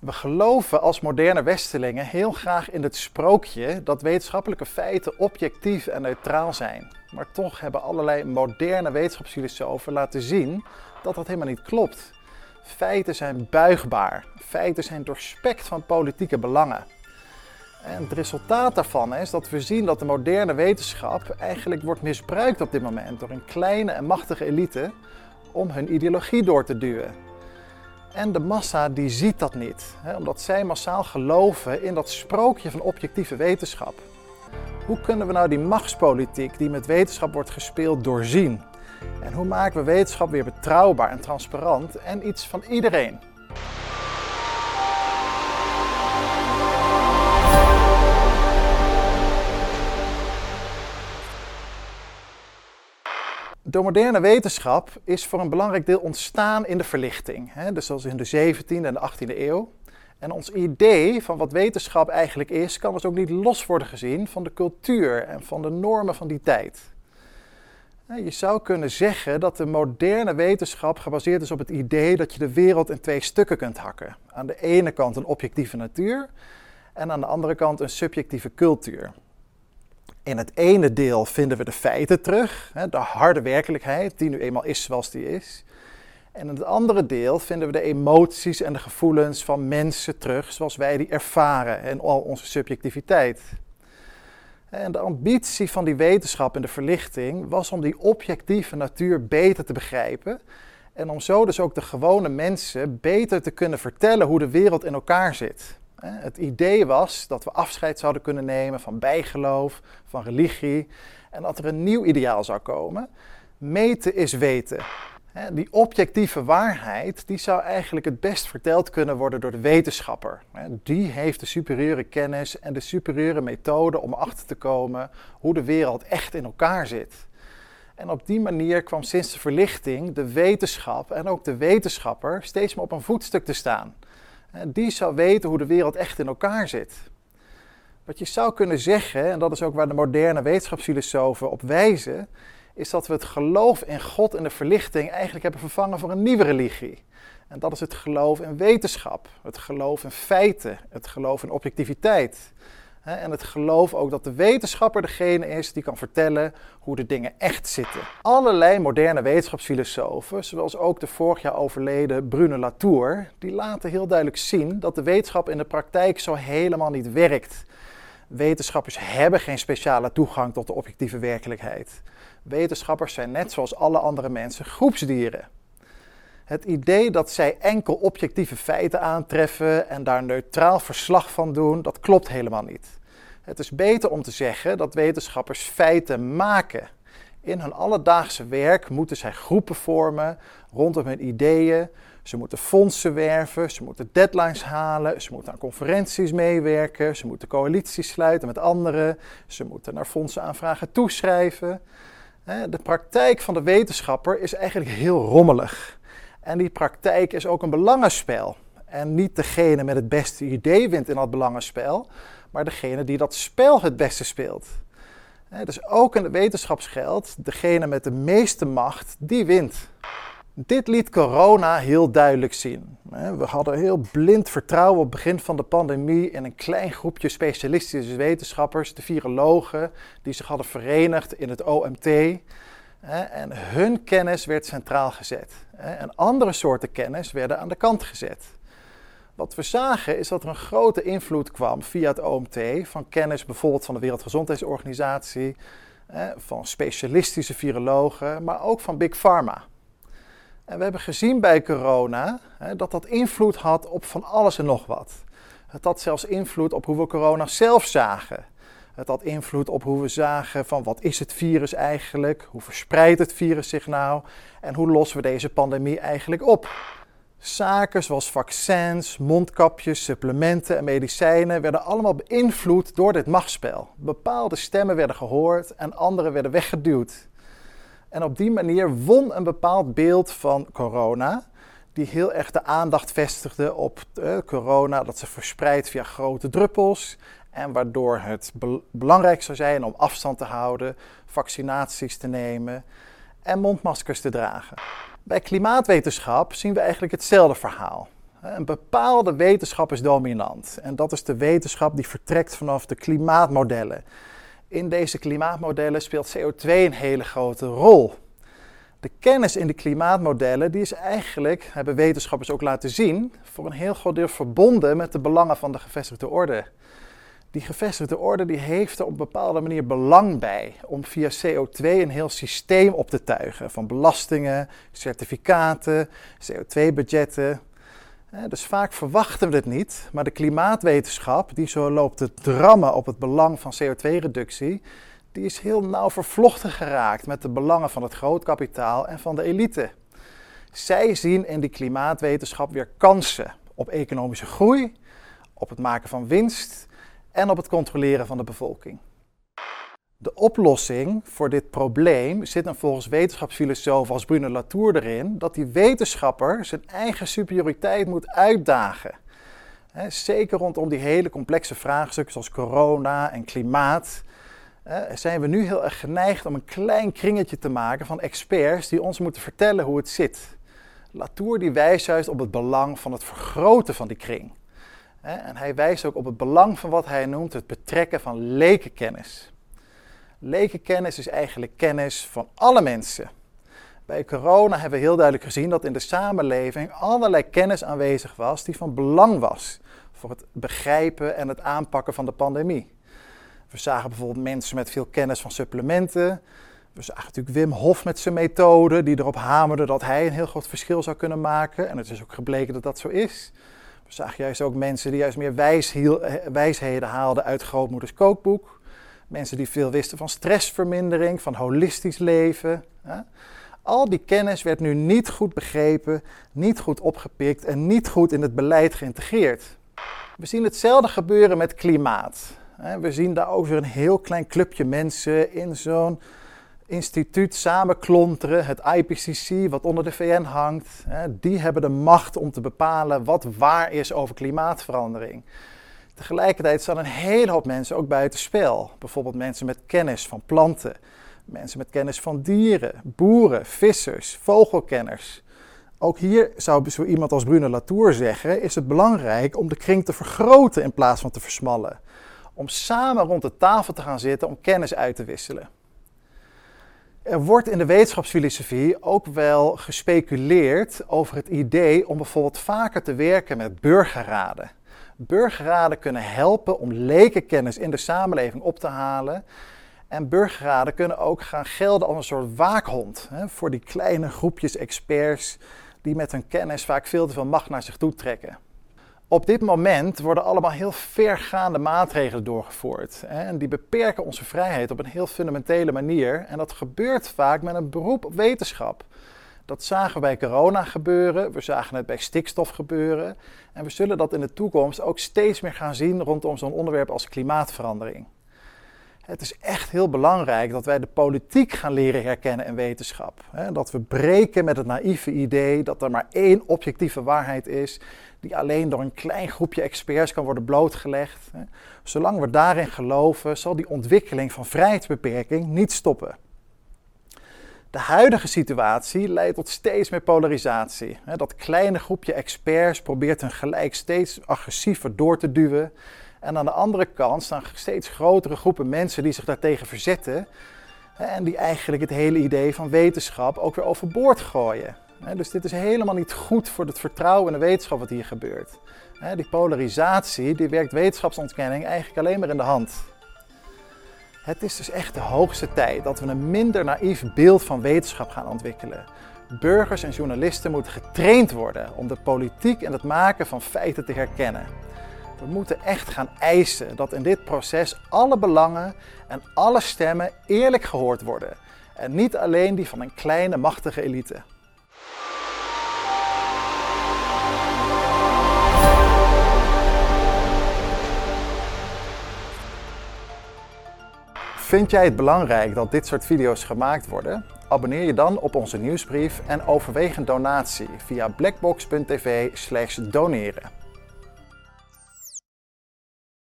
We geloven als moderne Westelingen heel graag in het sprookje dat wetenschappelijke feiten objectief en neutraal zijn. Maar toch hebben allerlei moderne wetenschapsfilosofen laten zien dat dat helemaal niet klopt. Feiten zijn buigbaar. Feiten zijn doorspekt van politieke belangen. En het resultaat daarvan is dat we zien dat de moderne wetenschap eigenlijk wordt misbruikt op dit moment door een kleine en machtige elite om hun ideologie door te duwen. En de massa die ziet dat niet, hè, omdat zij massaal geloven in dat sprookje van objectieve wetenschap. Hoe kunnen we nou die machtspolitiek die met wetenschap wordt gespeeld doorzien? En hoe maken we wetenschap weer betrouwbaar en transparant en iets van iedereen? De moderne wetenschap is voor een belangrijk deel ontstaan in de verlichting. Hè? Dus zoals in de 17e en de 18e eeuw. En ons idee van wat wetenschap eigenlijk is, kan dus ook niet los worden gezien van de cultuur en van de normen van die tijd. Je zou kunnen zeggen dat de moderne wetenschap gebaseerd is op het idee dat je de wereld in twee stukken kunt hakken. Aan de ene kant een objectieve natuur en aan de andere kant een subjectieve cultuur. In het ene deel vinden we de feiten terug, de harde werkelijkheid, die nu eenmaal is zoals die is. En in het andere deel vinden we de emoties en de gevoelens van mensen terug, zoals wij die ervaren en al onze subjectiviteit. En de ambitie van die wetenschap en de verlichting was om die objectieve natuur beter te begrijpen. En om zo dus ook de gewone mensen beter te kunnen vertellen hoe de wereld in elkaar zit. Het idee was dat we afscheid zouden kunnen nemen van bijgeloof, van religie en dat er een nieuw ideaal zou komen. Meten is weten. Die objectieve waarheid die zou eigenlijk het best verteld kunnen worden door de wetenschapper. Die heeft de superieure kennis en de superieure methode om achter te komen hoe de wereld echt in elkaar zit. En op die manier kwam sinds de verlichting de wetenschap en ook de wetenschapper steeds meer op een voetstuk te staan. Die zou weten hoe de wereld echt in elkaar zit. Wat je zou kunnen zeggen, en dat is ook waar de moderne wetenschapsfilosofen op wijzen, is dat we het geloof in God en de verlichting eigenlijk hebben vervangen voor een nieuwe religie. En dat is het geloof in wetenschap, het geloof in feiten, het geloof in objectiviteit. En het geloof ook dat de wetenschapper degene is die kan vertellen hoe de dingen echt zitten. Allerlei moderne wetenschapsfilosofen, zoals ook de vorig jaar overleden Bruno Latour, die laten heel duidelijk zien dat de wetenschap in de praktijk zo helemaal niet werkt. Wetenschappers hebben geen speciale toegang tot de objectieve werkelijkheid. Wetenschappers zijn net zoals alle andere mensen groepsdieren. Het idee dat zij enkel objectieve feiten aantreffen en daar neutraal verslag van doen, dat klopt helemaal niet. Het is beter om te zeggen dat wetenschappers feiten maken. In hun alledaagse werk moeten zij groepen vormen rondom hun ideeën. Ze moeten fondsen werven, ze moeten deadlines halen, ze moeten aan conferenties meewerken, ze moeten coalities sluiten met anderen, ze moeten naar fondsenaanvragen toeschrijven. De praktijk van de wetenschapper is eigenlijk heel rommelig. En die praktijk is ook een belangenspel. En niet degene met het beste idee wint in dat belangenspel, maar degene die dat spel het beste speelt. Dus ook in de wetenschapsgeld, degene met de meeste macht, die wint. Dit liet corona heel duidelijk zien. We hadden heel blind vertrouwen op het begin van de pandemie in een klein groepje specialistische wetenschappers, de virologen, die zich hadden verenigd in het OMT. En hun kennis werd centraal gezet. En andere soorten kennis werden aan de kant gezet. Wat we zagen is dat er een grote invloed kwam via het OMT van kennis bijvoorbeeld van de Wereldgezondheidsorganisatie, van specialistische virologen, maar ook van Big Pharma. En we hebben gezien bij corona dat dat invloed had op van alles en nog wat. Het had zelfs invloed op hoe we corona zelf zagen. Het had invloed op hoe we zagen van wat is het virus eigenlijk, hoe verspreidt het virus zich nou en hoe lossen we deze pandemie eigenlijk op. Zaken zoals vaccins, mondkapjes, supplementen en medicijnen werden allemaal beïnvloed door dit machtsspel. Bepaalde stemmen werden gehoord en andere werden weggeduwd. En op die manier won een bepaald beeld van corona, die heel erg de aandacht vestigde op uh, corona, dat ze verspreidt via grote druppels en waardoor het belangrijk zou zijn om afstand te houden, vaccinaties te nemen en mondmaskers te dragen. Bij klimaatwetenschap zien we eigenlijk hetzelfde verhaal. Een bepaalde wetenschap is dominant. En dat is de wetenschap die vertrekt vanaf de klimaatmodellen. In deze klimaatmodellen speelt CO2 een hele grote rol. De kennis in de klimaatmodellen die is eigenlijk, hebben wetenschappers ook laten zien, voor een heel groot deel verbonden met de belangen van de gevestigde orde. Die gevestigde orde die heeft er op een bepaalde manier belang bij om via CO2 een heel systeem op te tuigen van belastingen, certificaten, CO2-budgetten. Dus vaak verwachten we het niet, maar de klimaatwetenschap, die zo loopt te drammen op het belang van CO2-reductie, die is heel nauw vervlochten geraakt met de belangen van het grootkapitaal en van de elite. Zij zien in die klimaatwetenschap weer kansen op economische groei, op het maken van winst en op het controleren van de bevolking. De oplossing voor dit probleem zit dan volgens wetenschapsfilosofen als Bruno Latour erin dat die wetenschapper zijn eigen superioriteit moet uitdagen. zeker rondom die hele complexe vraagstukken zoals corona en klimaat zijn we nu heel erg geneigd om een klein kringetje te maken van experts die ons moeten vertellen hoe het zit. Latour die wijst juist op het belang van het vergroten van die kring. En hij wijst ook op het belang van wat hij noemt het betrekken van lekenkennis. Lekenkennis is eigenlijk kennis van alle mensen. Bij corona hebben we heel duidelijk gezien dat in de samenleving allerlei kennis aanwezig was die van belang was voor het begrijpen en het aanpakken van de pandemie. We zagen bijvoorbeeld mensen met veel kennis van supplementen. We zagen natuurlijk Wim Hof met zijn methode, die erop hamerde dat hij een heel groot verschil zou kunnen maken. En het is ook gebleken dat dat zo is. Zagen juist ook mensen die juist meer wijsheden haalden uit grootmoeders kookboek. Mensen die veel wisten van stressvermindering, van holistisch leven. Al die kennis werd nu niet goed begrepen, niet goed opgepikt en niet goed in het beleid geïntegreerd. We zien hetzelfde gebeuren met klimaat. We zien daar ook weer een heel klein clubje mensen in zo'n instituut samenklonteren, het IPCC, wat onder de VN hangt. Die hebben de macht om te bepalen wat waar is over klimaatverandering. Tegelijkertijd staan een hele hoop mensen ook buiten spel. Bijvoorbeeld mensen met kennis van planten, mensen met kennis van dieren, boeren, vissers, vogelkenners. Ook hier zou zo iemand als Bruno Latour zeggen: is het belangrijk om de kring te vergroten in plaats van te versmallen om samen rond de tafel te gaan zitten om kennis uit te wisselen. Er wordt in de wetenschapsfilosofie ook wel gespeculeerd over het idee om bijvoorbeeld vaker te werken met burgerraden. Burgerraden kunnen helpen om lekenkennis in de samenleving op te halen. En burgerraden kunnen ook gaan gelden als een soort waakhond hè, voor die kleine groepjes experts die met hun kennis vaak veel te veel macht naar zich toe trekken. Op dit moment worden allemaal heel vergaande maatregelen doorgevoerd. En die beperken onze vrijheid op een heel fundamentele manier. En dat gebeurt vaak met een beroep op wetenschap. Dat zagen we bij corona gebeuren, we zagen het bij stikstof gebeuren. En we zullen dat in de toekomst ook steeds meer gaan zien rondom zo'n onderwerp als klimaatverandering. Het is echt heel belangrijk dat wij de politiek gaan leren herkennen in wetenschap. Dat we breken met het naïeve idee dat er maar één objectieve waarheid is, die alleen door een klein groepje experts kan worden blootgelegd. Zolang we daarin geloven, zal die ontwikkeling van vrijheidsbeperking niet stoppen. De huidige situatie leidt tot steeds meer polarisatie. Dat kleine groepje experts probeert hun gelijk steeds agressiever door te duwen. En aan de andere kant staan steeds grotere groepen mensen die zich daartegen verzetten. En die eigenlijk het hele idee van wetenschap ook weer overboord gooien. Dus dit is helemaal niet goed voor het vertrouwen in de wetenschap wat hier gebeurt. Die polarisatie die werkt wetenschapsontkenning eigenlijk alleen maar in de hand. Het is dus echt de hoogste tijd dat we een minder naïef beeld van wetenschap gaan ontwikkelen. Burgers en journalisten moeten getraind worden om de politiek en het maken van feiten te herkennen. We moeten echt gaan eisen dat in dit proces alle belangen en alle stemmen eerlijk gehoord worden. En niet alleen die van een kleine machtige elite. Vind jij het belangrijk dat dit soort video's gemaakt worden? Abonneer je dan op onze nieuwsbrief en overweeg een donatie via blackbox.tv/doneren.